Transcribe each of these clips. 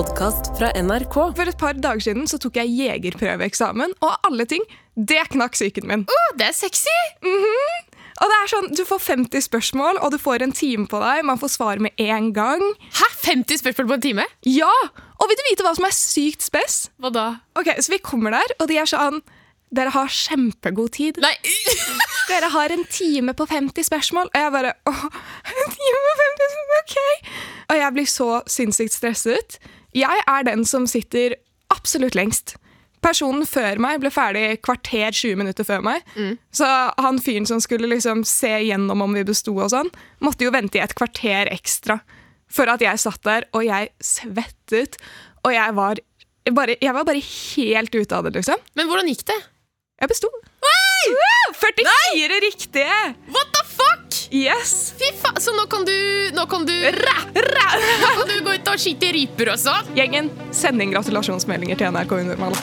podkast fra NRK. For et par dager siden så tok jeg jegerprøveeksamen, og alle ting, det knakk psyken min. Oh, det er sexy! Og det er sånn, Du får 50 spørsmål, og du får en time på deg. Man får svar med en gang. Hæ? 50 spørsmål på en time? Ja! Og vil du vite hva som er sykt spes? Hva da? Ok, Så vi kommer der, og de er sånn Dere har kjempegod tid. Nei Dere har en time på 50 spørsmål. Og jeg bare Åh, en time på 50 spørsmål, ok! Og jeg blir så sinnssykt stresset. Jeg er den som sitter absolutt lengst. Personen før meg ble ferdig kvarter 20 minutter før meg. Så han fyren som skulle liksom se gjennom om vi besto og sånn, måtte jo vente i et kvarter ekstra for at jeg satt der, og jeg svettet. Og jeg var bare, jeg var bare helt ute av det, liksom. Men hvordan gikk det? Jeg besto. Wow, 44 riktige! What the? Yes! Fy faen, Så nå kan du Nå kan du ræ, ræ. Nå kan du gå ut og skyte ryper også? Gjengen, send inn gratulasjonsmeldinger til NRK Unormal.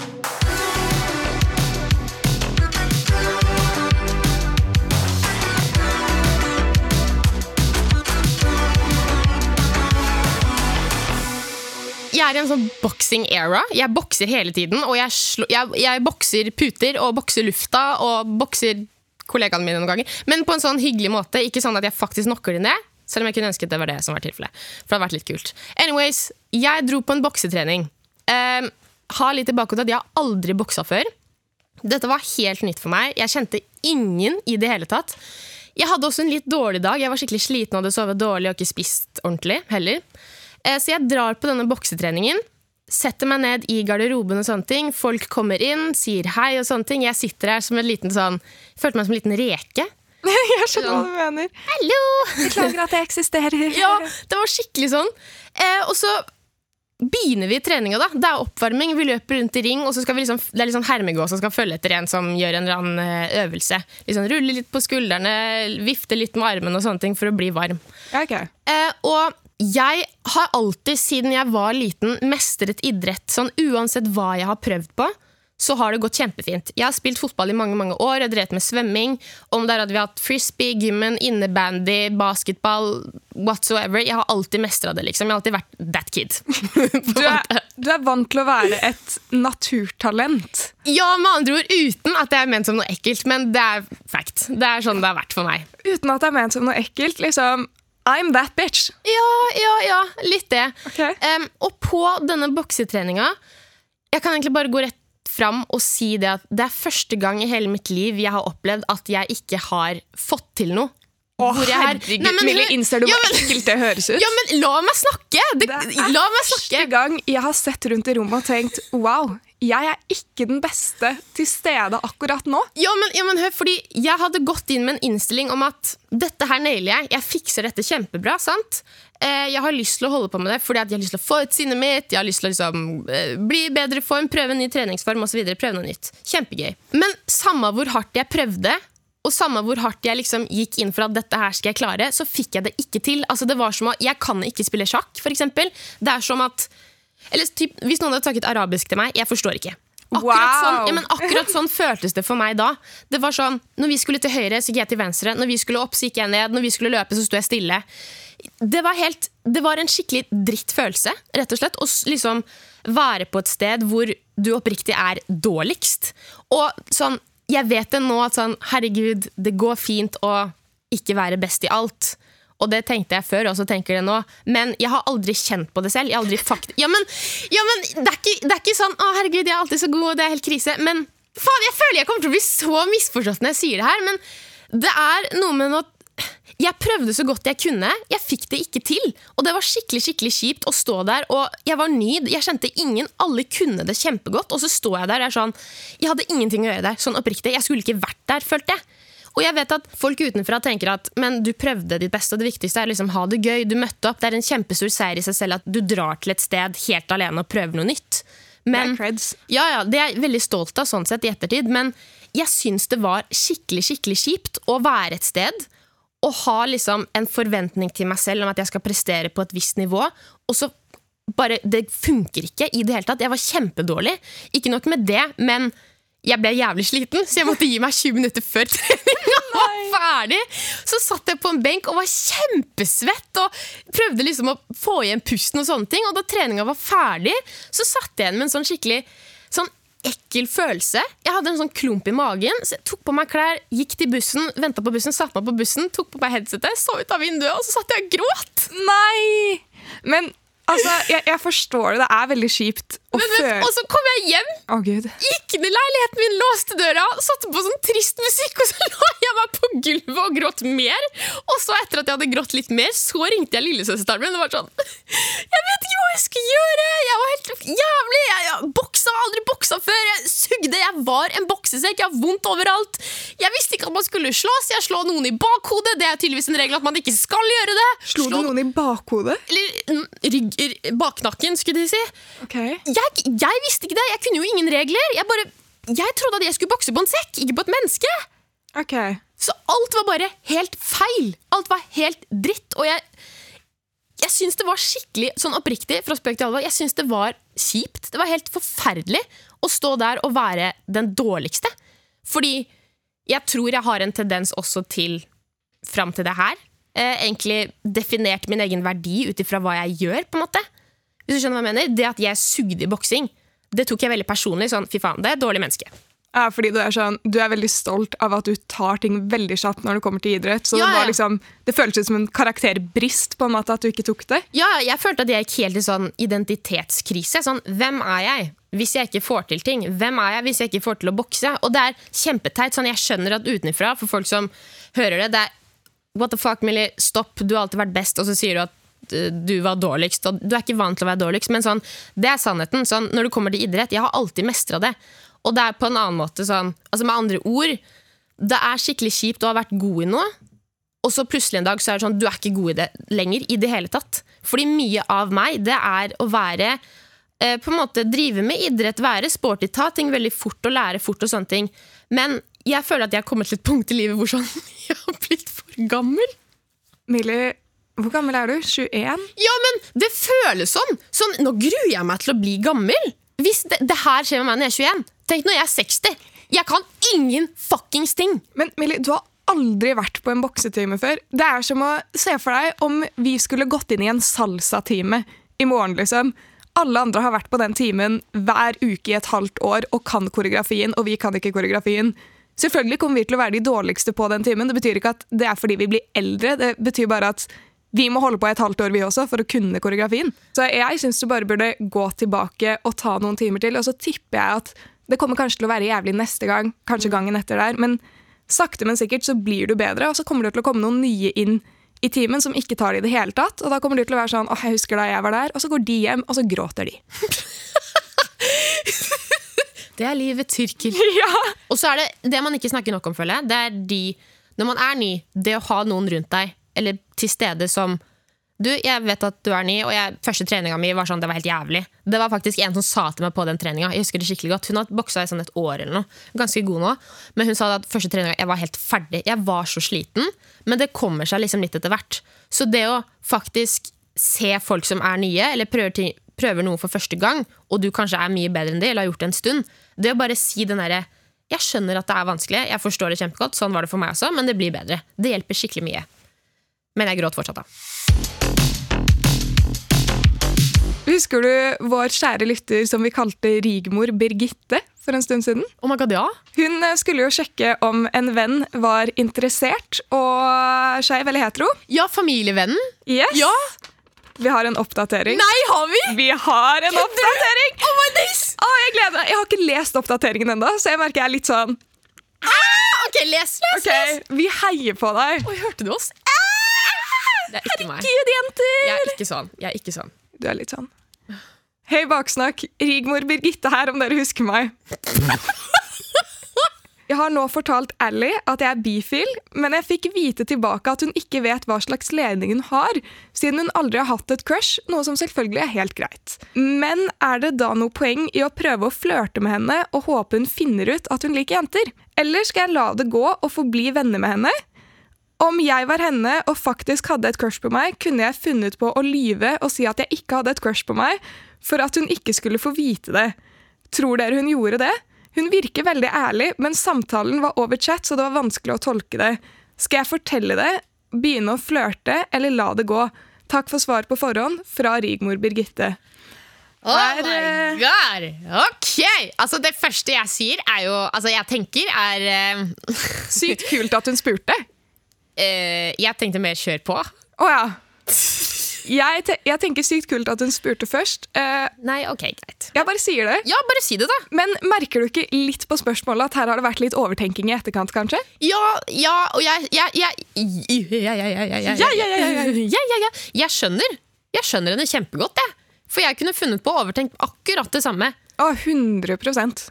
Jeg er i en sånn boxing era. Jeg bokser hele tiden. Og jeg, jeg, jeg bokser puter og bokser lufta og bokser kollegaene mine noen ganger. Men på en sånn hyggelig måte. Ikke sånn at jeg faktisk knocker dem ned. Selv om jeg kunne ønsket det var det som var tilfellet. For det hadde vært litt kult. Anyways, jeg dro på en boksetrening. Um, har litt i bakhodet at jeg har aldri boksa før. Dette var helt nytt for meg. Jeg kjente ingen i det hele tatt. Jeg hadde også en litt dårlig dag. Jeg var skikkelig sliten og hadde sovet dårlig og ikke spist ordentlig heller. Eh, Så jeg drar på denne boksetreningen. Setter meg ned i garderoben og sånne ting. Folk kommer inn, sier hei og sånne ting. Jeg sitter her som en liten sånn Følte meg som en liten reke. Jeg skjønner hva du mener. Hallo! Beklager at jeg eksisterer. Ja, det var skikkelig sånn. Eh, og så begynner vi treninga, da. Det er oppvarming. Vi løper rundt i ring, og så skal vi liksom, det er liksom hermegås som skal følge etter en som gjør en eller annen eh, øvelse. Liksom Rulle litt på skuldrene, vifte litt med armen og sånne ting for å bli varm. Ja, ok. Eh, og jeg har alltid, siden jeg var liten, mestret idrett. Sånn uansett hva jeg har prøvd på, så har det gått kjempefint. Jeg har spilt fotball i mange mange år, jeg har drevet med svømming. Om der hadde vi hatt frisbee, gymmen, innebandy, basketball, whatsoever. Jeg har alltid mestra det, liksom. Jeg har alltid vært that kid. Du er, du er vant til å være et naturtalent. ja, med andre ord, uten at det er ment som noe ekkelt, men det er fact. Det er sånn det har vært for meg. Uten at det er ment som noe ekkelt. Liksom, I'm that bitch. Ja, ja, ja. Litt det. Okay. Um, og på denne boksetreninga Jeg kan egentlig bare gå rett fram og si det at det er første gang i hele mitt liv jeg har opplevd at jeg ikke har fått til noe. Å, herregud, Nei, men Millie, innser du hvor Ja, men- ekkelt det høres ut? Ja, men la meg snakke! Det, Det er første gang jeg har sett rundt i rommet og tenkt wow, jeg er ikke den beste til stede akkurat nå. Ja, men, ja, men hør, fordi Jeg hadde gått inn med en innstilling om at dette her nailer jeg. Jeg fikser dette kjempebra. sant? Eh, jeg har lyst til å holde på med det fordi jeg har lyst til å få ut sinnet mitt. Jeg har lyst til å liksom, eh, bli i bedre form, prøve en ny treningsform osv. Prøve noe nytt. Kjempegøy. Men samme hvor hardt jeg prøvde, og samme hvor hardt jeg liksom gikk inn for at dette her skal jeg klare, så fikk jeg det ikke til. Altså, det var som at Jeg kan ikke spille sjakk, eksempel. Det er som at eller typ, Hvis noen hadde snakket arabisk til meg, jeg forstår ikke. Akkurat, Wow. sånn, ja, men akkurat sånn føltes det for meg da. Det var sånn, Når vi skulle til høyre, så gikk jeg til venstre. Når vi skulle opp, så gikk jeg ned. Når vi skulle løpe, så sto jeg stille. Det var, helt, det var en skikkelig drittfølelse, rett og slett. Å liksom være på et sted hvor du oppriktig er dårligst. Og sånn, jeg vet det nå at sånn, herregud, det går fint å ikke være best i alt. Og det tenkte jeg før, og så tenker jeg det nå. Men jeg har aldri kjent på det selv. Jeg har aldri fakt ja, men, ja, men det, er ikke, det er ikke sånn 'Å, herregud, jeg er alltid så god, og det er helt krise'. Men faen, jeg føler jeg kommer til å bli så misforstått når jeg sier det her. Men det er noe med noe jeg prøvde så godt jeg kunne. Jeg fikk det ikke til. Og det var skikkelig skikkelig kjipt å stå der. Og jeg var ny. Jeg kjente ingen. Alle kunne det kjempegodt. Og så står jeg der og er sånn Jeg hadde ingenting å gjøre der. Sånn oppriktig. Jeg skulle ikke vært der, følte jeg. Og jeg vet at folk utenfra tenker at men du prøvde ditt beste, og det viktigste er liksom ha det gøy. Du møtte opp. Det er en kjempestor seier i seg selv at du drar til et sted helt alene og prøver noe nytt. Men, Det er ja, ja, det er jeg veldig stolt av sånn sett i ettertid, men jeg syns det var skikkelig skikkelig kjipt å være et sted og ha liksom en forventning til meg selv om at jeg skal prestere på et visst nivå, og så bare Det funker ikke i det hele tatt. Jeg var kjempedårlig. Ikke nok med det, men jeg ble jævlig sliten, så jeg måtte gi meg 20 minutter før treninga. var ferdig, så satt jeg på en benk og var kjempesvett og prøvde liksom å få igjen pusten og sånne ting. Og da treninga var ferdig, så satt jeg igjen med en sånn skikkelig sånn ekkel følelse. Jeg hadde en sånn klump i magen, så jeg tok på meg klær, gikk til bussen, venta på bussen, satte meg på bussen, tok på meg headsetet, så ut av vinduet, og så satt jeg og gråt. Nei! Men altså, jeg, jeg forstår det. Det er veldig kjipt å Men, men, og så kom jeg hjem, oh, gud. gikk i leiligheten min, låste døra, satte på sånn trist musikk, og så la jeg meg på gulvet og gråt mer. Og så etter at jeg hadde grått litt mer, så ringte jeg lillesøsteren min og var sånn Jeg vet ikke hva jeg skal gjøre! Jeg var helt jævlig! Jeg, jeg boksa, aldri boksa før. Jeg sugde. Jeg var en boksesekk. Jeg har vondt overalt. Jeg visste ikke at man skulle slås, Jeg slår noen i bakhodet. Det er tydeligvis en regel at man ikke skal gjøre det. Slo du Slå- noen i bakhodet? Eller mm, rygg, baknakken, skulle de si. Ok. Jeg, jeg visste ikke det. Jeg kunne jo ingen regler. Jeg bare jeg trodde at jeg skulle bokse på en sekk, ikke på et menneske. Okay. Så alt var bare helt feil. Alt var helt dritt. Og jeg, jeg syns det var skikkelig, sånn oppriktig, fra spøk til alvor, jeg syns det var kjipt. Det var helt forferdelig å stå der og være den dårligste. Fordi jeg tror jeg har en tendens også til, fram til det her, eh, egentlig definert min egen verdi ut ifra hva jeg gjør, på en måte. Hvis du skjønner hva jeg mener? Det at jeg sugde i boksing, det tok jeg veldig personlig. Sånn, fy faen, det er et dårlig menneske. Ja, fordi du er, sånn, du er veldig stolt av at du tar ting veldig kjapt når det kommer til idrett. Så Ja, det, var liksom, det føltes ut som en karakterbrist på en måte at du ikke tok det. Ja, jeg følte at jeg gikk helt i sånn identitetskrise. Sånn, hvem er jeg hvis jeg ikke får til ting? Hvem er jeg hvis jeg ikke får til å bokse? Og det er kjempeteit. Sånn, jeg skjønner at utenfra, for folk som hører det, det er What the fuck, Millie, stopp, du har alltid vært best, og så sier du at du var dårligst. Og du er ikke vant til å være dårligst, men sånn, det er sannheten. Sånn, når det kommer til idrett, jeg har alltid mestra det. Og det er på en annen måte sånn Altså med andre ord, det er skikkelig kjipt å ha vært god i noe, og så plutselig en dag så er det sånn, du er ikke god i det lenger i det hele tatt. Fordi mye av meg, det er å være eh, på en måte drive med idrett, være sporty, ta ting veldig fort og lære fort og sånne ting. Men jeg føler at jeg har kommet til et punkt i livet hvor sånn, jeg har blitt for gammel. Millie, hvor gammel er du? 21? Ja, men det føles sånn. sånn nå gruer jeg meg til å bli gammel. Hvis det, det her skjer med meg når jeg er 21, tenk når jeg er 60. Jeg kan ingen fuckings ting. Men Millie, du har aldri vært på en boksetime før. Det er som å se for deg om vi skulle gått inn i en salsa-time i morgen, liksom. Alle andre har vært på den timen hver uke i et halvt år og kan koreografien, og vi kan ikke koreografien. Selvfølgelig kommer vi til å være de dårligste på den timen. Det betyr ikke at det er fordi vi blir eldre, det betyr bare at vi må holde på et halvt år vi også for å kunne koreografien. Så jeg syns du bare burde gå tilbake og ta noen timer til, og så tipper jeg at det kommer kanskje til å være jævlig neste gang, kanskje gangen etter der, men sakte, men sikkert så blir du bedre, og så kommer det til å komme noen nye inn i timen som ikke tar det i det hele tatt, og da kommer du til å være sånn, åh, jeg husker da jeg var der, og så går de hjem, og så gråter de. Det er livet tyrker. ja! Og så er det det man ikke snakker nok om, føler jeg. Det er de, når man er ny, det å ha noen rundt deg, eller til stede som Du, jeg vet at du er ny, og jeg, første treninga mi var sånn, det var helt jævlig. Det var faktisk en som sa til meg på den treninga. Jeg husker det skikkelig godt. Hun har boksa i sånn et år eller noe. Ganske god nå. Men hun sa at første treninga, jeg var helt ferdig. Jeg var så sliten. Men det kommer seg liksom litt etter hvert. Så det å faktisk se folk som er nye, eller prøver, ting, prøver noe for første gang, og du kanskje er mye bedre enn de, eller har gjort det en stund, det å bare si den derre jeg skjønner at det er vanskelig, jeg forstår det kjempegodt, sånn var det for meg også, men det blir bedre. Det hjelper skikkelig mye. Men jeg gråt fortsatt, da. Husker du vår kjære lytter som vi kalte Rigmor Birgitte for en stund siden? Oh my god, ja. Hun eh, skulle jo sjekke om en venn var interessert og skeiv eller hetero. Ja, familievennen. Yes. Ja! Vi har en oppdatering. Nei, har vi? Vi har en oppdatering! Oh my days! Å, jeg gleder meg. Jeg har ikke lest oppdateringen ennå, så jeg merker jeg er litt sånn Ah, ok, les, les, OK, les. vi heier på deg. Oi, hørte du oss? Det er ikke meg. Jenter! Jeg er ikke sånn. Jeg er ikke sånn. Du er litt sånn. Hei, baksnakk. Rigmor Birgitte her, om dere husker meg. Jeg har nå fortalt Ally at jeg er bifil, men jeg fikk vite tilbake at hun ikke vet hva slags ledning hun har, siden hun aldri har hatt et crush, noe som selvfølgelig er helt greit. Men er det da noe poeng i å prøve å flørte med henne og håpe hun finner ut at hun liker jenter? Eller skal jeg la det gå og forbli venner med henne? Om jeg var henne og faktisk hadde et crush på meg, kunne jeg funnet på å lyve og si at jeg ikke hadde et crush på meg, for at hun ikke skulle få vite det. Tror dere hun gjorde det? Hun virker veldig ærlig, men samtalen var over chat, så det var vanskelig å tolke det. Skal jeg fortelle det, begynne å flørte, eller la det gå? Takk for svar på forhånd fra Rigmor Birgitte. Oh my eh, god! Ok! Altså, det første jeg sier, er jo Altså, jeg tenker er uh... Sykt kult at hun spurte. Eh, Jeg tenkte mer kjør på. Å ja. Jeg, te jeg tenker sykt kult at hun spurte først. Uh, Nei, ok, greit. jeg bare sier det. Ja, bare si det, da. Men merker du ikke litt på spørsmålet at her har det vært litt overtenking i etterkant, kanskje? Ja, ja, og jeg. Jeg skjønner. Jeg skjønner henne kjempegodt, jeg. For jeg kunne funnet på å overtenke akkurat det samme. Å, 100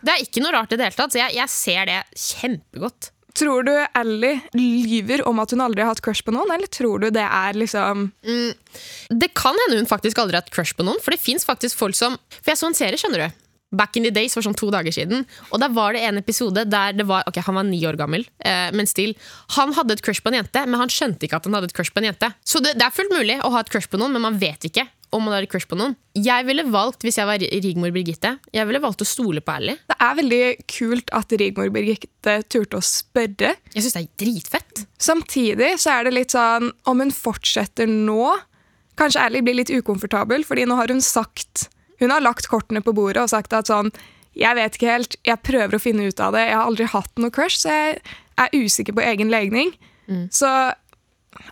Det er ikke noe rart i det hele tatt, så jeg, jeg ser det kjempegodt. Tror du Ally lyver om at hun aldri har hatt crush på noen, eller tror du det er liksom Det kan hende hun faktisk aldri har hatt crush på noen, for det fins faktisk folk som For jeg så en serie, skjønner du. Back in the days for sånn to dager siden. Og der var det en episode der det var Ok, han var ni år gammel, eh, men still. Han hadde et crush på en jente, men han skjønte ikke at han hadde et crush på en jente. Så det, det er fullt mulig å ha et crush på noen, men man vet ikke om man har et crush på noen. Jeg ville valgt, hvis jeg var Rigmor Birgitte, jeg ville valgt å stole på Ally. Det er veldig kult at Rigmor Birgitte turte å spørre. Jeg synes det er dritfett. Samtidig så er det litt sånn Om hun fortsetter nå Kanskje Ally blir litt ukomfortabel, fordi nå har hun sagt Hun har lagt kortene på bordet og sagt at sånn Jeg vet ikke helt, jeg prøver å finne ut av det. Jeg har aldri hatt noe crush, så jeg er usikker på egen legning. Så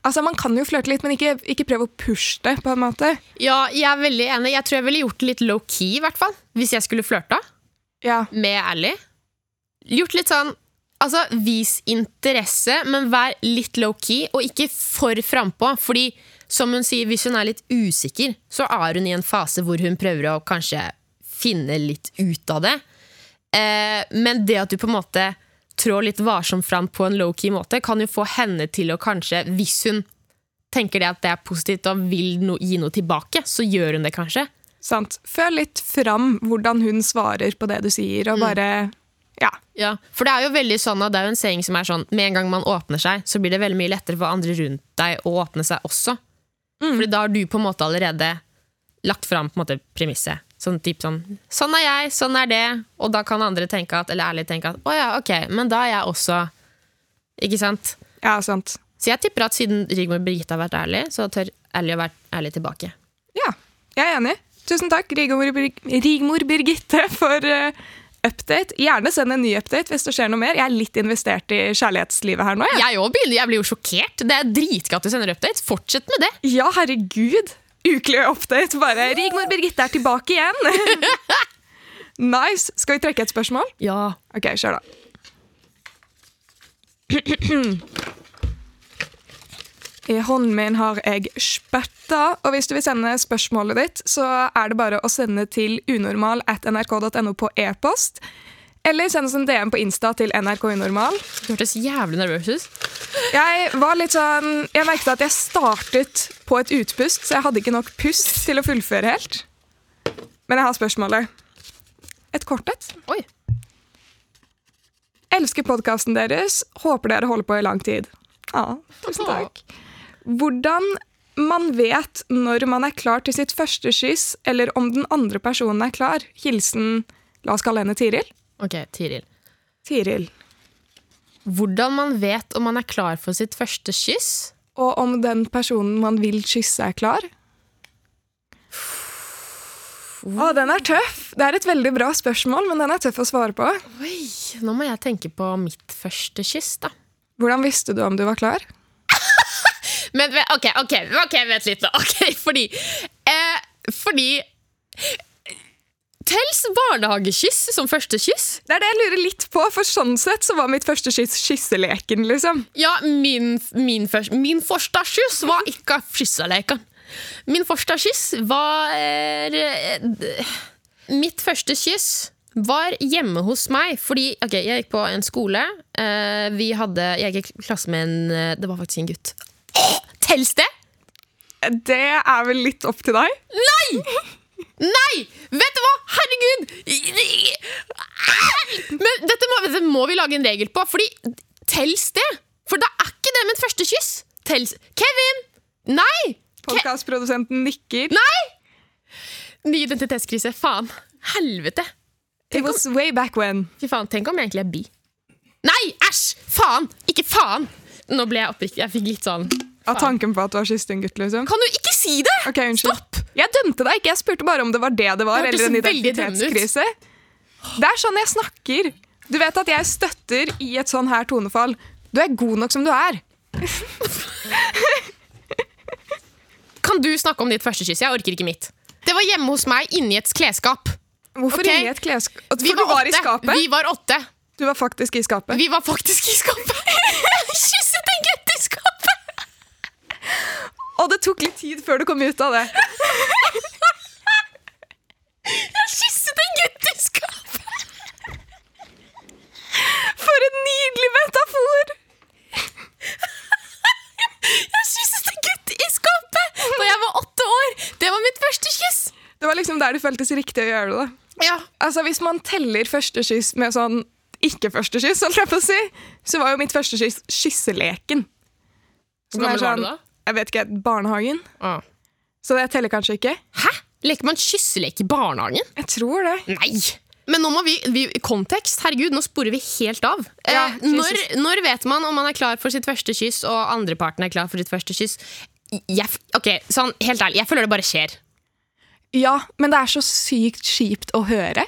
altså, man kan jo flørte litt, men ikke, ikke prøve å pushe det, på en måte. Ja, jeg er veldig enig. Jeg tror jeg ville gjort det litt low-key, i hvert fall. Hvis jeg skulle flørta. Ja. med Ally. Gjort litt sånn Altså, vis interesse, men vær litt low-key, og ikke for frampå. Fordi, som hun sier, hvis hun er litt usikker, så er hun i en fase hvor hun prøver å kanskje finne litt ut av det. Eh, men det at du på en måte trår litt varsomt fram på en low-key måte, kan jo få henne til å kanskje, hvis hun tenker det at det er positivt og vil no gi noe tilbake, så gjør hun det kanskje. Sant. Føl litt fram hvordan hun svarer på det du sier, og bare Ja. Ja, for det er jo veldig sånn og det er jo en saying som er sånn Med en gang man åpner seg, så blir det veldig mye lettere for andre rundt deg å åpne seg også. Fordi da har du på en måte allerede lagt fram på en måte premisset. Sånn, typ sånn Sånn er jeg, sånn er det. Og da kan andre tenke at, eller ærlig tenke at å ja, ok, men da er jeg også Ikke sant? Ja, sant. Så jeg tipper at siden Rigmor Birgitte har vært ærlig, så tør Ally å være ærlig tilbake. Ja, jeg er enig. Tusen takk, Rigmor, Birg Rigmor Birgitte, for uh, update. Gjerne send en ny update hvis det skjer noe mer. Jeg er litt investert i kjærlighetslivet her nå. Jeg. Òg begynner, jeg blir jo sjokkert. Det er dritgøy at du sender update. Fortsett med det. Ja, herregud. Ukelig update. Bare Rigmor Birgitte er tilbake igjen. nice. Skal vi trekke et spørsmål? Ja. Ok, kjør da. I hånden min har jeg spytta, og hvis du vil sende spørsmålet ditt, så er det bare å sende til unormal at nrk.no på e-post, eller send oss en DM på Insta til NRK Unormal. Du hørtes jævlig nervøs ut. Jeg var litt sånn Jeg merket at jeg startet på et utpust, så jeg hadde ikke nok pust til å fullføre helt. Men jeg har spørsmålet. Et kort et. Oi. Elsker podkasten deres. Håper dere holder på i lang tid. Ja, tusen takk. Hvordan man vet når man er klar til sitt første skyss, eller om den andre personen er klar. Hilsen La oss kalle henne Tiril. Ok, Tiril. Tiril. Hvordan man vet om man er klar for sitt første kyss? Og om den personen man vil kysse, er klar. Å, den er tøff! Det er et veldig bra spørsmål, men den er tøff å svare på. Oi, nå må jeg tenke på mitt første kyss, da. Hvordan visste du om du var klar? Men ok, ok, ok, vent litt nå. Ok, fordi eh, Fordi Tels barnehagekyss som første kyss? Det er det jeg lurer litt på, for sånn sett så var mitt første kyss kysseleken, liksom. Ja, min, min, først, min første kyss var ikke kysseleken. Min første kyss var eh, Mitt første kyss var hjemme hos meg. Fordi ok, jeg gikk på en skole. Eh, vi hadde, jeg gikk i klasse med en eh, Det var faktisk en gutt. Tels det? Det er vel litt opp til deg? Nei! Nei! Vet du hva? Herregud! Men dette må, dette må vi lage en regel på, fordi tels det? For da er ikke det mitt første kyss. Tels Kevin! Nei! Podkastprodusenten nikker. Nei! Ny identitetskrise. Faen. Helvete. It was way back when. Fy faen, tenk om jeg egentlig er bi. Nei, æsj! Faen! Ikke faen! Nå ble jeg oppriktig. Jeg fikk litt sånn Av tanken på at du har kysset en gutt, liksom. Kan du ikke si det?! Okay, unnskyld. Stopp! Jeg dømte deg ikke, jeg spurte bare om det var det det var, Det eller en identitetskrise. Det er sånn jeg snakker. Du vet at jeg støtter i et sånn her tonefall. Du er god nok som du er. Kan du snakke om ditt første kyss? Jeg orker ikke mitt. Det var hjemme hos meg inni et klesskap. Hvorfor okay? inni et klesskap? For Vi du var i skapet? Vi var åtte. Du var faktisk i skapet. Vi var faktisk i skapet. Og det tok litt tid før du kom ut av det. Jeg kysset en gutt i skapet! For en nydelig metafor! Jeg kysset en gutt i skapet da jeg var åtte år! Det var mitt første kyss. Det var liksom der det føltes riktig å gjøre det. Ja. Altså, Hvis man teller første kyss med sånn ikke-første kyss, holdt jeg på å si, så var jo mitt første kyss kysseleken. Hvor gammel var du sånn- da? Jeg vet ikke, barnehagen. Ah. Så det teller kanskje ikke. Hæ? Leker man kysselek i barnehagen? Jeg tror det. Nei! Men nå må vi, vi Kontekst. Herregud, nå sporer vi helt av. Ja, eh, når, når vet man om man er klar for sitt første kyss, og andreparten er klar for sitt første kyss? Jeg, ok, sånn, Helt ærlig, jeg føler det bare skjer. Ja, men det er så sykt kjipt å høre.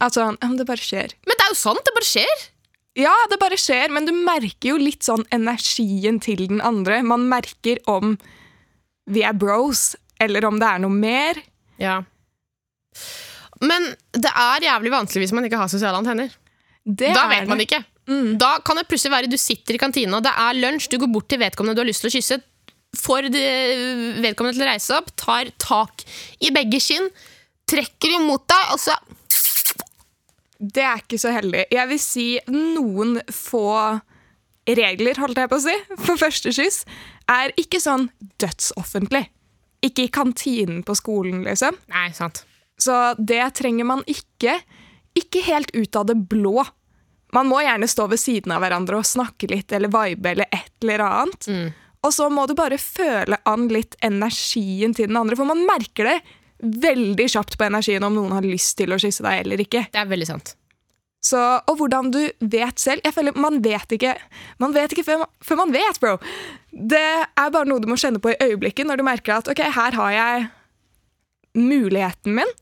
Altså, det bare skjer. Men det er jo sant, det bare skjer. Ja, det bare skjer, men du merker jo litt sånn energien til den andre. Man merker om vi er bros, eller om det er noe mer. Ja. Men det er jævlig vanskelig hvis man ikke har sosiale antenner. Det Da vet man ikke. Da kan det plutselig være du sitter i kantina, det er lunsj, du går bort til vedkommende du har lyst til å kysse, får vedkommende til å reise opp, tar tak i begge skinn, trekker imot deg, og så Det er ikke så heldig. Jeg vil si noen få regler, holdt jeg på å si, for første skyss, er ikke sånn dødsoffentlig. Ikke i kantinen på skolen, liksom. Nei, sant. Så det trenger man ikke. Ikke helt ut av det blå. Man må gjerne stå ved siden av hverandre og snakke litt eller vibe eller et eller annet. Og så må du bare føle an litt energien til den andre, for man merker det veldig kjapt på energien om noen har lyst til å kysse deg eller ikke. Det er veldig sant. Så, og hvordan du vet selv Jeg føler Man vet ikke Man vet ikke før man, før man vet, bro. Det er bare noe du må kjenne på i øyeblikket når du merker at ok, her har jeg muligheten min.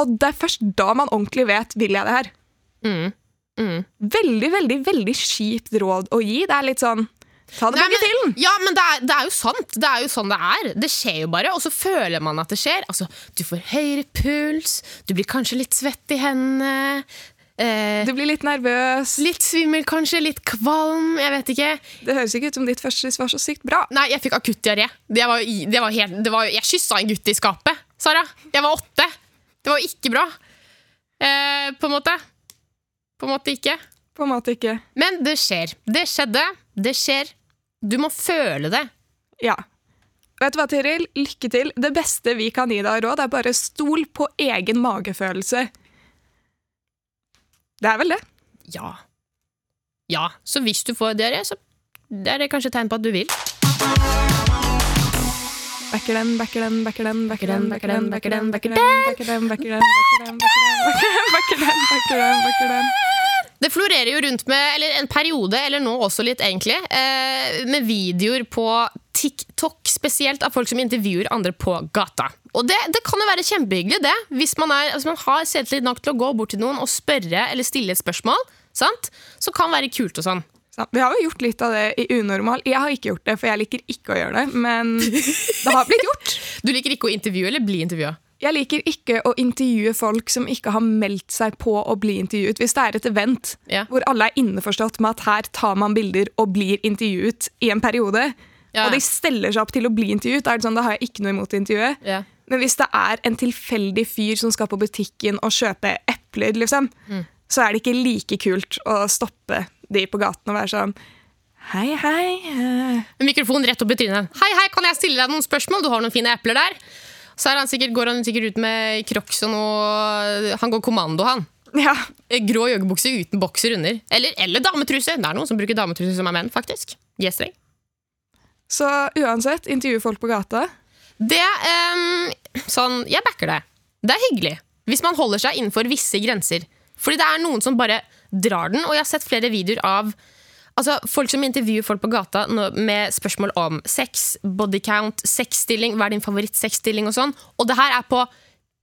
Og det er først da man ordentlig vet vil jeg det her. Mm. Mm. Veldig, veldig, veldig kjipt råd å gi. Det er litt sånn Ta det begge til. ja, men det er, det er jo sant. Det er jo sånn det er. Det skjer jo bare, og så føler man at det skjer. Altså, du får høyere puls, du blir kanskje litt svett i hendene. Eh, Du blir litt nervøs. litt svimmel, kanskje. Litt kvalm. Jeg vet ikke. Det høres ikke ut som ditt første svar var så sykt bra. Nei, jeg fikk akutt diaré. Det var, i- det var helt, det var, jeg kyssa en gutt i skapet, Sara. Jeg var åtte. Det var ikke bra. Eh, på en måte. På en måte ikke. På en måte ikke. Men det skjer. Det skjedde. Det skjer. Du må føle det. Ja. Vet du hva, Tiril? Lykke til. Det beste vi kan gi deg av råd, er bare stol på egen magefølelse. Det er vel det. Ja. Ja, så hvis du får diaré, så er det kanskje tegn på at du vil. Backer den, backer den, backer den, backer den, backer den, backer den, backer den, backer backer den, backer den, backer den, backer den, backer den, backer den, backer den. Det florerer jo rundt med, eller en periode, eller nå også litt egentlig, eh, med videoer på TikTok, spesielt av folk som intervjuer andre på gata. Og det, det kan jo være kjempehyggelig, det, hvis man, er, hvis man har selvtillit nok til å gå bort til noen og spørre eller stille et spørsmål. Sant? Så kan være kult og sånn. Vi har jo gjort litt av det i unormal. Jeg har ikke gjort det, for jeg liker ikke å gjøre det, men det har blitt gjort. Du liker ikke å intervjue eller bli intervjua? Jeg liker ikke å intervjue folk som ikke har meldt seg på å bli intervjuet. Hvis det er et event Ja. hvor alle er innforstått med at her tar man bilder og blir intervjuet i en periode, Ja. og de steller seg opp til å bli intervjuet, er det sånn, da har jeg ikke noe imot intervjuet. Ja. Men hvis det er en tilfeldig fyr som skal på butikken og kjøpe epler, liksom, Mm. så er det ikke like kult å stoppe de på gaten og være sånn Hei, hei. eh, Mikrofon rett opp i trynet. Hei, hei, kan jeg stille deg noen spørsmål? Du har noen fine epler der. Så han sikkert, går han sikkert ut med crocs og noe Han går kommando, han. Ja, Grå joggebukse uten bokser under. Eller, eller dametruse. Det er noen som bruker dametruse som er menn, faktisk. G-streng. Så uansett, intervjue folk på gata. Det um, Sånn, jeg backer det. Det er hyggelig. Hvis man holder seg innenfor visse grenser. Fordi det er noen som bare drar den, og jeg har sett flere videoer av altså, folk som intervjuer folk på gata med spørsmål om sex, bodycount, sexstilling, hva er din favorittsexstilling og sånn. Og det her er på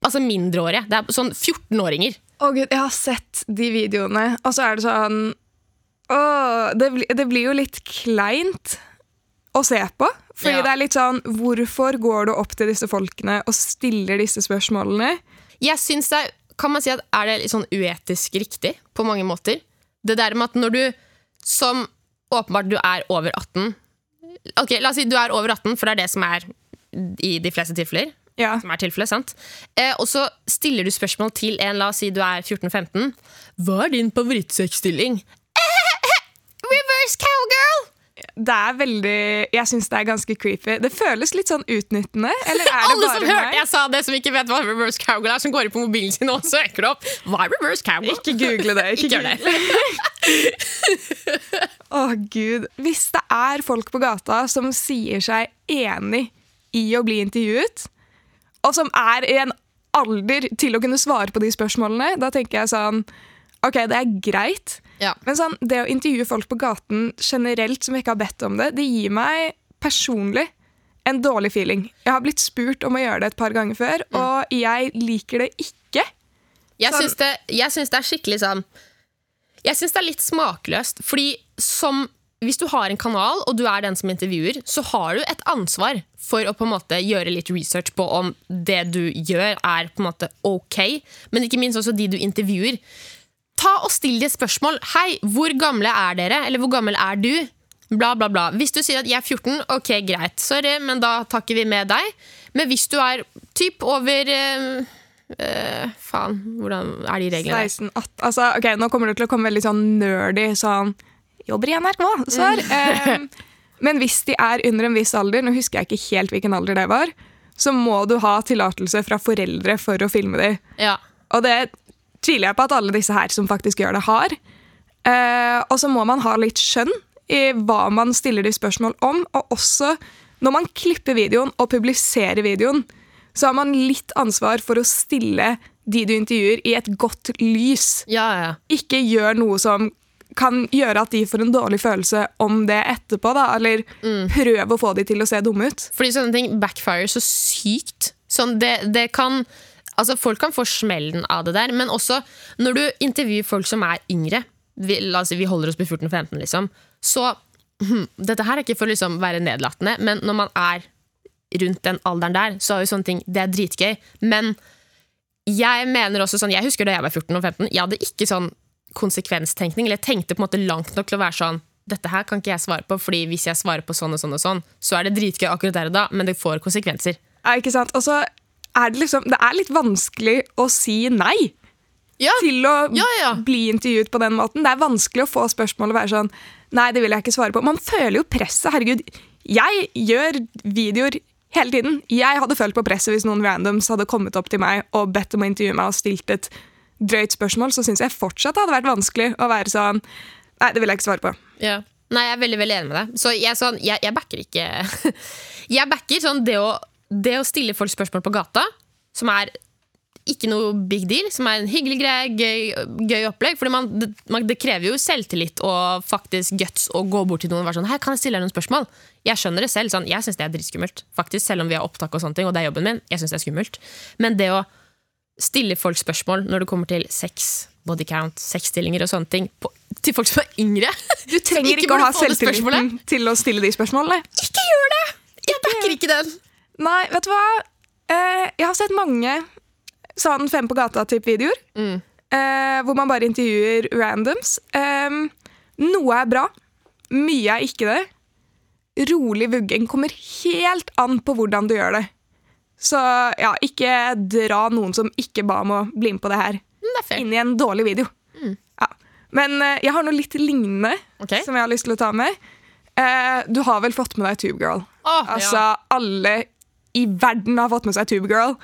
altså, mindreårige. Det er sånn 14-åringer. Å gud, jeg har sett de videoene, og så er det sånn Åh, det, blir- det blir jo litt kleint å se på. Fordi Ja. det er litt sånn Hvorfor går du opp til disse folkene og stiller disse spørsmålene? Jeg synes det er, kan man si at er det litt sånn uetisk riktig på mange måter. Det der med at når du som åpenbart du er over 18 Ok, La oss si du er over 18, for det er det som er i de fleste tilfeller. Ja. Som er tilfellet, sant? Eh, og så stiller du spørsmål til en, la oss si du er 14-15. Hva er din favorittsexstilling? Det er veldig Jeg syns det er ganske creepy. Det føles litt sånn utnyttende. Eller er det Alle bare som hørte jeg sa det, som ikke vet hva reverse cowgirl er, som går på mobilen sin og søker opp Hva er reverse cowgirl? Ikke google det. Ikke, Ikke google det. Å, gud. Hvis det er folk på gata som sier seg enig i å bli intervjuet, og som er i en alder til å kunne svare på de spørsmålene, da tenker jeg sånn OK, det er greit. Ja. Men sånn, det å intervjue folk på gaten generelt som ikke har bedt om det, det gir meg personlig en dårlig feeling. Jeg har blitt spurt om å gjøre det et par ganger før, og jeg liker det ikke. Jeg Sånn- syns det, det er skikkelig sånn Jeg syns det er litt smakløst, fordi som hvis du har en kanal, og du er den som intervjuer, så har du et ansvar for å på en måte gjøre litt research på om det du gjør, er på en måte ok. Men ikke minst også de du intervjuer. Ta og Still de spørsmål. Hei, hvor gamle er dere? Eller hvor gammel er du? Bla, bla, bla. Hvis du sier at jeg er 14, ok, greit. Sorry, men da takker vi med deg. Men hvis du er typ over øh, Faen, hvordan er de reglene? 16, 18, altså, ok, Nå kommer det til å komme veldig sånn nerdy sånn Jobber i NRK, svar. Mm. Eh, men hvis de er under en viss alder, nå husker jeg ikke helt hvilken alder det var, så må du ha tillatelse fra foreldre for å filme dem. Ja. Og det tviler jeg på at alle disse her som faktisk gjør det, har. Eh, og så må man ha litt skjønn i hva man stiller de spørsmål om. Og også når man klipper videoen og publiserer videoen, så har man litt ansvar for å stille de du intervjuer, i et godt lys. Ja, ja. Ikke gjør noe som kan gjøre at de får en dårlig følelse om det etterpå. Da, eller prøve å få de til å se dumme ut. Fordi sånne ting backfire så sykt. Sånn, det, det kan Altså, folk kan få smellen av det der, men også når du intervjuer folk som er yngre Vi, si, vi holder oss på 14-15, liksom. Så hm, Dette her er ikke for å liksom være nedlatende, men når man er rundt den alderen der, så er jo sånne ting Det er dritgøy. Men jeg mener også sånn Jeg husker da jeg var 14 og 15. Jeg hadde ikke sånn konsekvenstenkning, eller jeg tenkte på en måte langt nok til å være sånn dette her kan ikke jeg svare på, fordi hvis jeg svarer på sånn og sånn, og sånn, så er det dritgøy akkurat der og da, men det får konsekvenser. Ja, ikke sant? Og så er det liksom Det er litt vanskelig å si nei. Ja, til å Ja, ja. bli intervjuet på den måten. Det er vanskelig å få spørsmål og være sånn Nei, det vil jeg ikke svare på. Man føler jo presset. Herregud, jeg gjør videoer hele tiden. Jeg hadde følt på presset hvis noen randoms hadde kommet opp til meg og bedt om å intervjue meg og stilt et drøyt spørsmål, så syns jeg fortsatt det hadde vært vanskelig å være sånn Nei, det vil jeg ikke svare på. Ja. Nei, jeg er veldig veldig enig med deg. Så jeg, sånn, jeg, jeg backer ikke Jeg backer sånn det å, det å stille folk spørsmål på gata, som er ikke noe big deal, som er en hyggelig greie, gøy, gøy opplegg. Fordi det, det krever jo selvtillit og faktisk guts å gå bort til noen og være sånn Hei, kan jeg stille deg noen spørsmål? Jeg skjønner det selv. Sånn, jeg syns det er dritskummelt, faktisk, selv om vi har opptak og sånne ting, og det er jobben min. Jeg synes det er skummelt. Men det å stille folk spørsmål når det kommer til sex, body count, sexstillinger og sånne ting, på, til folk som er yngre Du trenger ikke, å ha selvtilliten til å stille de spørsmålene. Ikke gjør det! Jeg backer ikke den. Nei, vet du hva? Eh, jeg har sett mange sånn Fem på gata-type-videoer. Eh, hvor man bare intervjuer randoms. Eh, noe er bra, mye er ikke det. Rolig vugging kommer helt an på hvordan du gjør det. Så ja, ikke dra noen som ikke ba om å bli med på det her, Det er inn i en dårlig video. Ja. Men eh, jeg har noe litt lignende okay. som jeg har lyst til å ta med. Eh, du har vel fått med deg Tubegirl? Oh, Altså, alle i verden har fått med seg Tubegirl.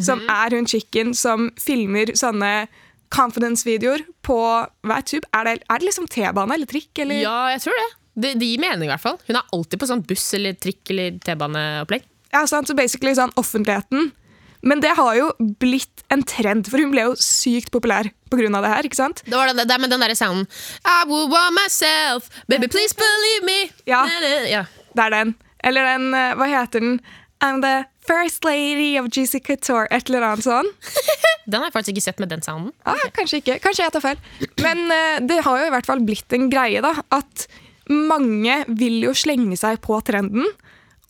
Som Mhm. er hun chicken som filmer sånne confidence-videoer på Hva er tube? Er det, er det liksom T-bane eller trikk? Eller? Ja, jeg tror det. Det, det gir mening, i hvert fall. Hun er alltid på sånn buss eller trikk eller T-baneopplegg. Ja, sant? Så basically sånn offentligheten Men det har jo blitt en trend, for hun ble jo sykt populær pga. det her. ikke sant? Det var det, det med den derre sounden I will want myself, baby please believe me. Ja. Ja. Det er den. Eller den, eh, hva heter den? I'm the first lady of GC Couture. Et eller annet sånn. Den har jeg faktisk ikke sett med den sounden. Ah, Kanskje ikke. Kanskje jeg tar feil. Men uh, det har jo i hvert fall blitt en greie da, at mange vil jo slenge seg på trenden.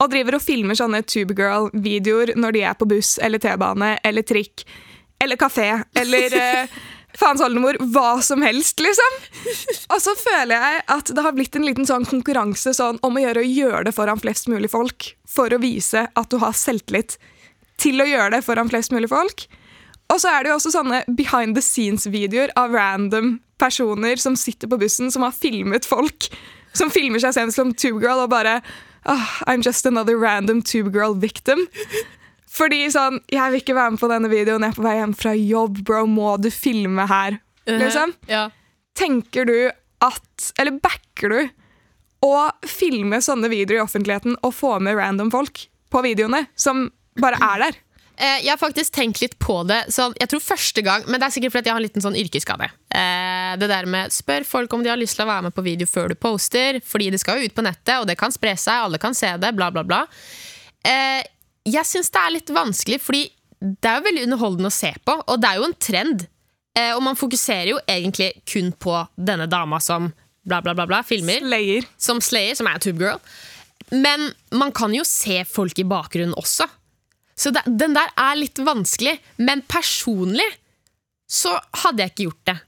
Og driver og filmer sånne Tubegirl-videoer når de er på buss eller T-bane eller trikk eller kafé eller eh, faens oldemor. Hva som helst, liksom. Og så føler jeg at det har blitt en liten sånn konkurranse sånn, om å gjøre, å gjøre det foran flest mulig folk. For å vise at du har selvtillit til å gjøre det foran flest mulig folk. Og så er det jo også sånne behind the scenes-videoer av random personer som sitter på bussen, som har filmet folk. Som filmer seg selv som Tubegirl og bare oh, I'm just another random Tubegirl victim. Fordi sånn Jeg vil ikke være med på denne videoen, jeg er på vei hjem fra jobb, bro. Må du filme her? Liksom. Ja. Tenker du at Eller backer du å filme sånne videoer i offentligheten og få med random folk på videoene, som bare er der? Eh, Jeg har faktisk tenkt litt på det. Så jeg tror første gang, Men det er sikkert fordi jeg har en liten sånn yrkesskade. Eh, det der med Spør folk om de har lyst til å være med på video før du poster. Fordi det skal jo ut på nettet, og det kan spre seg, alle kan se det. bla bla bla eh, Jeg syns det er litt vanskelig, fordi det er jo veldig underholdende å se på. Og det er jo en trend. Eh, og man fokuserer jo egentlig kun på denne dama som bla, bla, bla, bla filmer. Slayer. Som Slayer, som er Tubegirl. Men man kan jo se folk i bakgrunnen også. Så det, den der er litt vanskelig. Men personlig så hadde jeg ikke gjort det.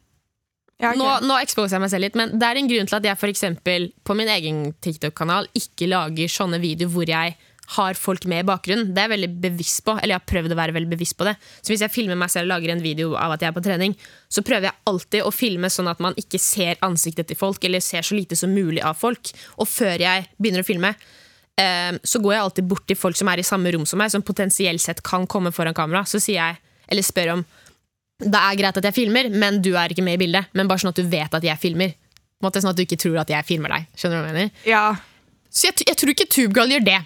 Ja, okay. Nå, nå exposer jeg meg selv litt, men det er en grunn til at jeg for eksempel, på min egen TikTok-kanal ikke lager sånne videoer hvor jeg har folk med i bakgrunnen. Det er jeg veldig bevisst på, eller jeg har prøvd å være veldig bevisst på det. Så hvis jeg filmer meg selv og lager en video av at jeg er på trening, så prøver jeg alltid å filme sånn at man ikke ser ansiktet til folk, eller ser så lite som mulig av folk. Og før jeg begynner å filme, eh, så går jeg alltid bort til folk som er i samme rom som meg, som potensielt sett kan komme foran kamera. Så sier jeg, eller spør om det er greit at jeg filmer, men du er ikke med i bildet. Men bare sånn at du vet at jeg filmer. Måte Sånn at du ikke tror at jeg filmer deg. Skjønner du hva jeg mener? Ja. Så jeg, jeg tror ikke Tubegirl gjør det.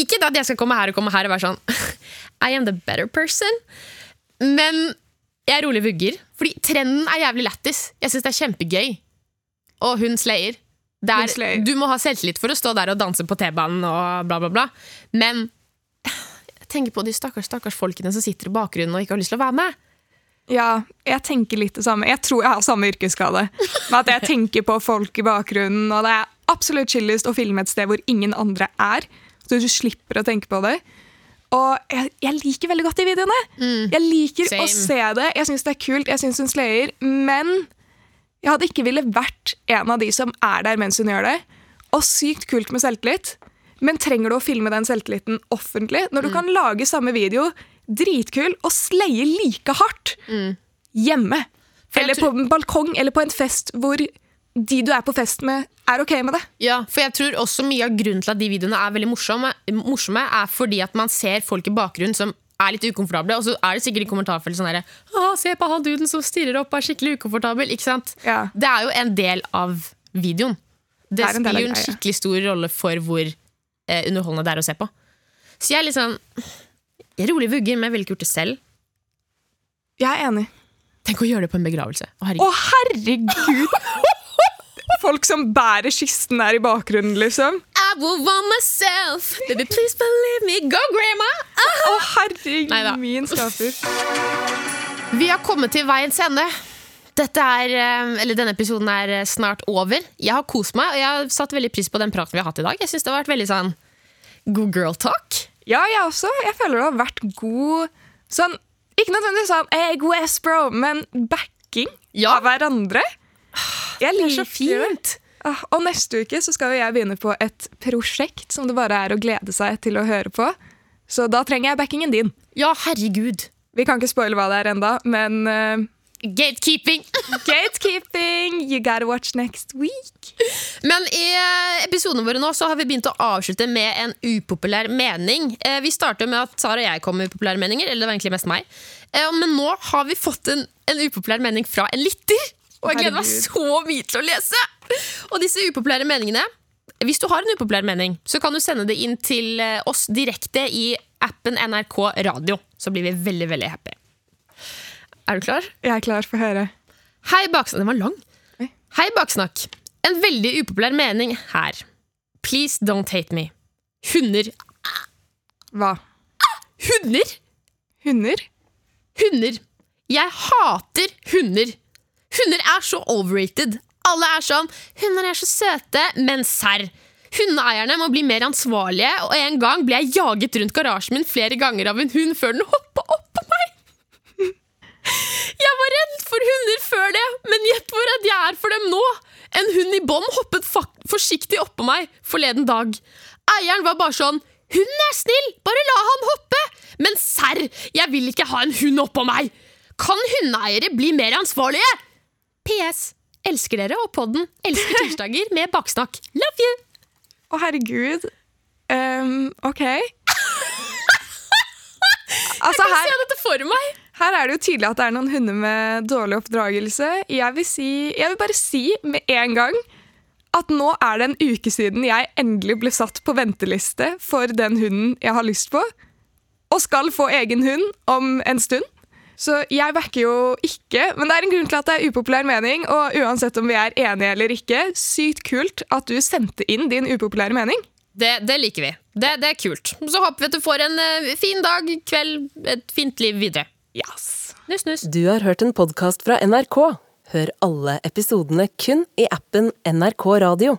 Ikke at jeg skal komme her og komme her og være sånn I am the better person. Men jeg er rolig vugger. Fordi trenden er jævlig lættis. Jeg syns det er kjempegøy. Og hun slayer. Er, slayer. Du må ha selvtillit for å stå der og danse på T-banen og bla, bla, bla. Men jeg tenker på de stakkars, stakkars folkene som sitter i bakgrunnen og ikke har lyst til å være med. Ja, jeg tenker litt det samme. Jeg tror jeg har samme yrkesskade. Med at jeg tenker på folk i bakgrunnen, og det er absolutt chillest å filme et sted hvor ingen andre er. Så du slipper å tenke på det. Og jeg, jeg liker veldig godt de videoene. Jeg liker å se det. Jeg syns det er kult, jeg syns hun sløyer. Men jeg hadde ikke ville vært en av de som er der mens hun gjør det. Og sykt kult med selvtillit. Men trenger du å filme den selvtilliten offentlig når du kan lage samme video dritkul og slaye like hardt hjemme? For Eller på en balkong eller på en fest hvor de du er på fest med, er ok med det. Ja, for jeg tror også Mye av grunnen til at de videoene er veldig morsomme, morsomme er fordi at man ser folk i bakgrunnen som er litt ukomfortable, og så er det sikkert i kommentarfeltet sånn derre «Å, Se på han duden som stirrer opp er skikkelig ukomfortabel. Ikke sant? Ja. Det er jo en del av videoen. Det, Det er spiller jo en skikkelig stor rolle for hvor eh, underholdende det er å se på. Så jeg er litt sånn Jeg er rolig vugger, men jeg ville ikke gjort det selv. Jeg er enig. Tenk å gjøre det på en begravelse. Å, Å, herregud. herregud! Folk som bærer kisten der i bakgrunnen, liksom. I will want myself. Baby, please believe me. Go, grandma! Å, herregud, Neida. min skaper. Vi har kommet til veiens ende. Dette er, eh, eller Denne episoden er eh, snart over. Jeg har kost meg, og jeg har satt veldig pris på den praten vi har hatt i dag. Jeg synes det har vært veldig sånn god girl talk. Ja, jeg også. Jeg føler det har vært god sånn Ikke nødvendigvis sånn hey, god ass, bro, men backing Ja. av hverandre. Jeg Det er liker så fint. Ah, Og neste uke så skal jo jeg begynne på et prosjekt som det bare er å glede seg til å høre på. Så da trenger jeg backingen din. Ja, herregud. Vi kan ikke spoile hva det er enda, men uh, Gatekeeping. gatekeeping, you gotta watch next week. Men i eh, episodene våre nå så har vi begynt å avslutte med en upopulær mening. Eh, Vi startet med at Sara og jeg kom med upopulære meninger, eller det var egentlig mest meg. Men nå har vi fått en, en upopulær mening fra en lytter. Og jeg gleder meg så mye til å lese! Og disse upopulære meningene Hvis du har en upopulær mening, så kan du sende det inn til eh, oss direkte i appen NRK Radio. Så blir vi veldig, veldig happy. Er du klar? Jeg er klar for å høre. Hei, Baksnakk. Den var lang. Hei, Baksnakk. En veldig upopulær mening her. Please don't hate me. Hunder. Hva? Hunder! Hunder? Hunder. Jeg hater hunder. Hunder er så overrated. Alle er sånn 'Hunder er så søte', men serr. Hundeeierne må bli mer ansvarlige, og en gang ble jeg jaget rundt garasjen min flere ganger av en hund før den hoppa opp på meg. Jeg var redd for hunder før det, men gjett hvor redd jeg er for dem nå. En hund i bånd hoppet forsiktig oppå meg forleden dag. Eieren var bare sånn 'Hunden er snill, bare la han hoppe'. Men serr, jeg vil ikke ha en hund oppå meg. Kan hundeeiere bli mer ansvarlige? PS. Elsker dere og podden. Elsker tirsdager med baksnakk. Love you! Å, herregud. Um, OK. Altså, Jeg kan her, se dette for meg. her er det jo tydelig at det er noen hunder med dårlig oppdragelse. Jeg vil, si, jeg vil bare si med en gang at nå er det en uke siden jeg endelig ble satt på venteliste for den hunden jeg har lyst på, og skal få egen hund om en stund. Så jeg backer jo ikke, men det er en grunn til at det er upopulær mening, og uansett om vi er enige eller ikke, sykt kult at du sendte inn din upopulære mening. Det, det liker vi. Det, det er kult. Så håper vi at du får en eh, fin dag, kveld, et fint liv videre. Yes. Nuss, nuss. Du har hørt en podkast fra NRK. Hør alle episodene kun i appen NRK Radio.